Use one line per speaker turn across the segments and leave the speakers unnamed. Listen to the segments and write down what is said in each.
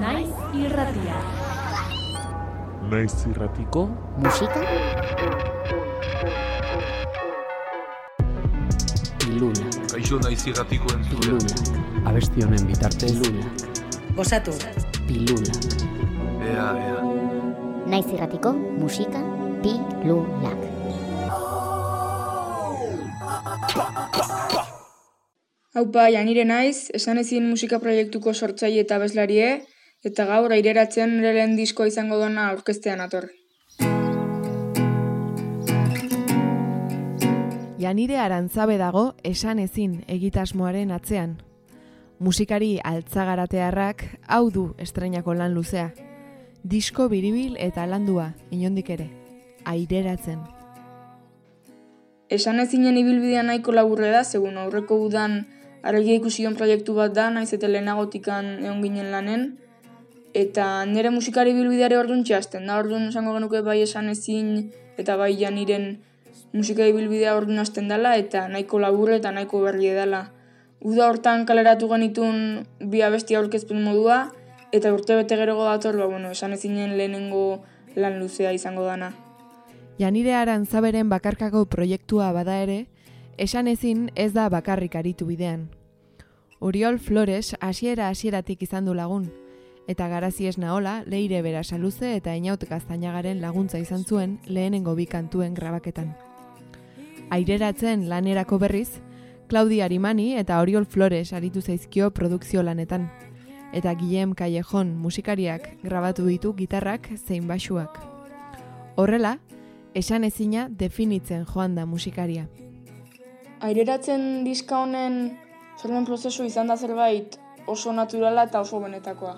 Naiz irratia.
Naiz irratiko
Musika? Pilula
Kaixo naiz irratiko entzule.
Pilula
abesti honen bitartez.
Pilula
Gozatu.
Pilula
Ea, ea.
Naiz irratiko musika Pilulak
Haupa, janire naiz, esan ezin musika proiektuko sortzaile eta bezlarie, eta gaur aireratzen nire lehen diskoa izango dona aurkeztean ator.
Janire arantzabe dago esan ezin egitasmoaren atzean. Musikari altzagaratearrak hau du estreinako lan luzea. Disko biribil eta landua, inondik ere. Aireratzen.
Esan ezinen ibilbidea nahiko laburre da, segun aurreko udan argia ikusion proiektu bat da, naiz eta lehenagotikan egon ginen lanen, eta nire musikari ibilbideare orduan txasten da, orduan esango genuke bai esan ezin eta bai janiren musika ibilbidea orduan hasten dela, eta nahiko laburre eta nahiko berri dela. Uda hortan kaleratu genitun bi abesti aurkezpen modua, eta urte bete gerogo dator, ba, bueno, esan ezinen lehenengo lan luzea izango dana.
Janire arantzaberen bakarkako proiektua bada ere, esan ezin ez da bakarrik aritu bidean. Oriol Flores hasiera hasieratik izan du lagun, eta garazi ez naola, leire bera saluze eta inaut gaztainagaren laguntza izan zuen lehenengo bi kantuen grabaketan. Aireratzen lanerako berriz, Claudia Arimani eta Oriol Flores aritu zaizkio produkzio lanetan, eta Guillem Callejon musikariak grabatu ditu gitarrak zein basuak. Horrela, esan ezina definitzen joan da musikaria.
Aireratzen diska honen sormen prozesu izan da zerbait oso naturala eta oso benetakoa.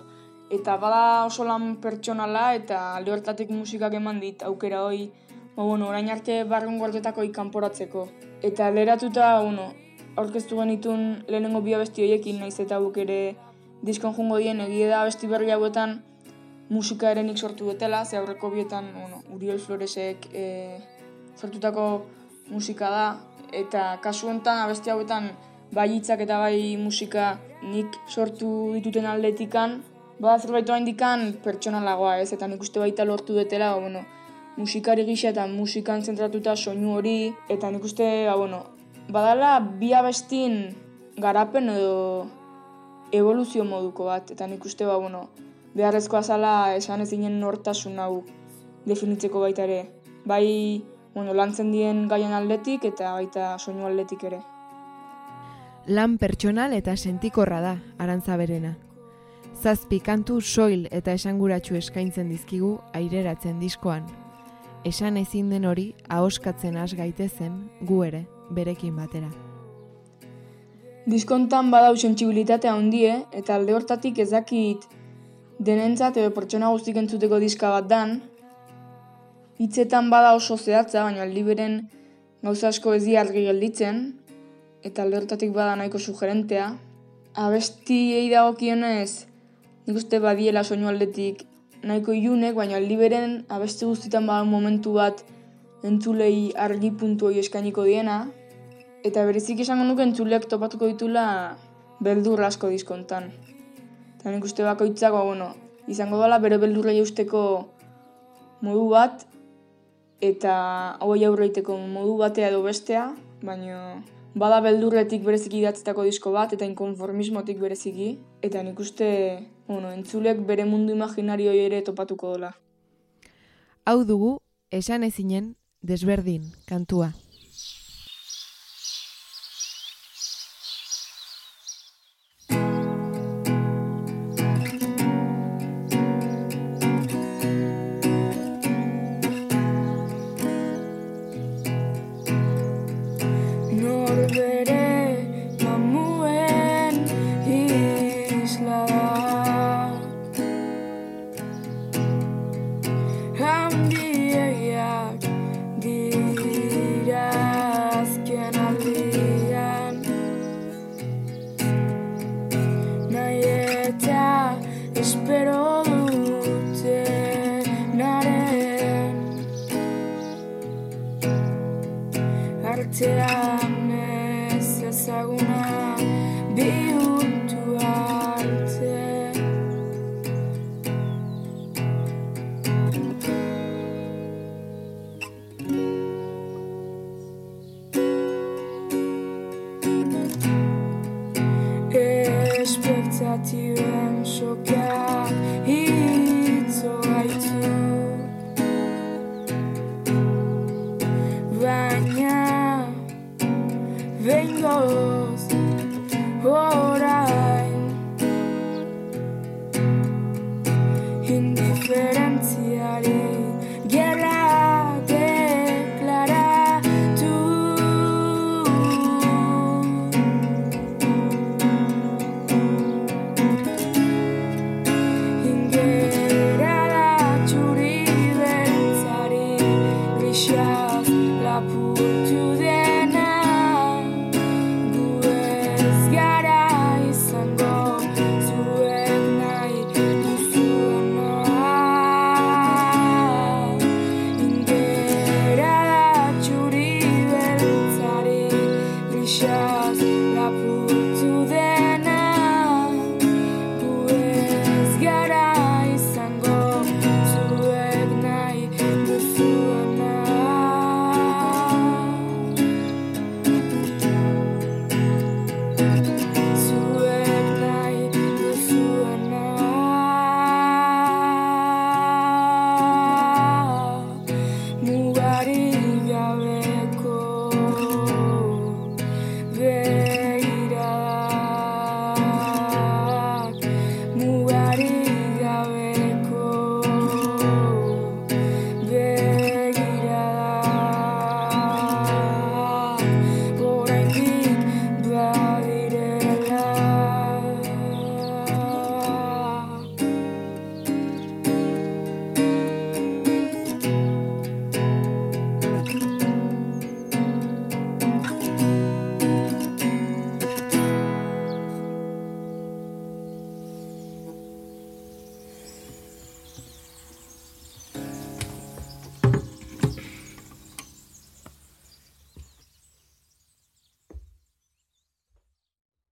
Eta bada oso lan pertsonala eta alde hortatik musikak eman dit aukera hoi, ba, bueno, orain arte barrun gortetako ikanporatzeko. Eta leratuta, bueno, aurkeztu genitun lehenengo bi abesti horiekin naiz eta guk ere diskon jungo dien egie da abesti berri hauetan musika ere sortu dutela, ze aurreko bietan, bueno, Uriel Floresek e, sortutako musika da, eta kasu honetan abesti hauetan bai hitzak eta bai musika nik sortu dituten aldetikan, bada zerbait indikan pertsonalagoa ez, eta nik uste baita lortu dutela, ba, bueno, musikari gisa eta musikan zentratuta soinu hori, eta nik uste, ba, bueno, badala bi abestin garapen edo evoluzio moduko bat, eta nik uste, ba, bueno, beharrezkoa zala esan ezinen nortasun hau definitzeko baita ere. Bai, bueno, lantzen dien gaien aldetik eta baita soinu aldetik ere.
Lan pertsonal eta sentikorra da, arantzaberena. Zazpi kantu soil eta esanguratsu eskaintzen dizkigu aireratzen diskoan. Esan ezin den hori ahoskatzen has gaitezen gu ere, berekin batera.
Diskontan badau sentsibilitatea handie eta alde hortatik ez dakit denentzat edo pertsona guztik entzuteko diska bat dan, hitzetan bada oso zehatza, baina aldi beren gauza asko ez dira argi gelditzen, eta alde hortatik bada nahiko sugerentea. Abestiei dagokionez, nik uste badiela soinu aldetik nahiko ilunek, baina aldi beren abesti guztitan bada momentu bat entzulei argi puntu hori eskainiko diena, eta berezik esango nuke entzulek topatuko ditula beldur asko diskontan. Eta nik uste bakoitzak, ba, bueno, izango dela bere beldurra jausteko modu bat, eta hoi aurreiteko modu batea edo bestea, baina bada beldurretik bereziki idatzetako disko bat, eta inkonformismotik bereziki, eta nik uste, bueno, entzulek bere mundu imaginario ere topatuko dola.
Hau dugu, esan ezinen, desberdin, kantua.
تلعب سسرنا بيوت وعالتك Expectativem chocar It's alright Right been lost. Alright. Indiferencia de
guerra declara tú. Ingera la churi pensare, risciare.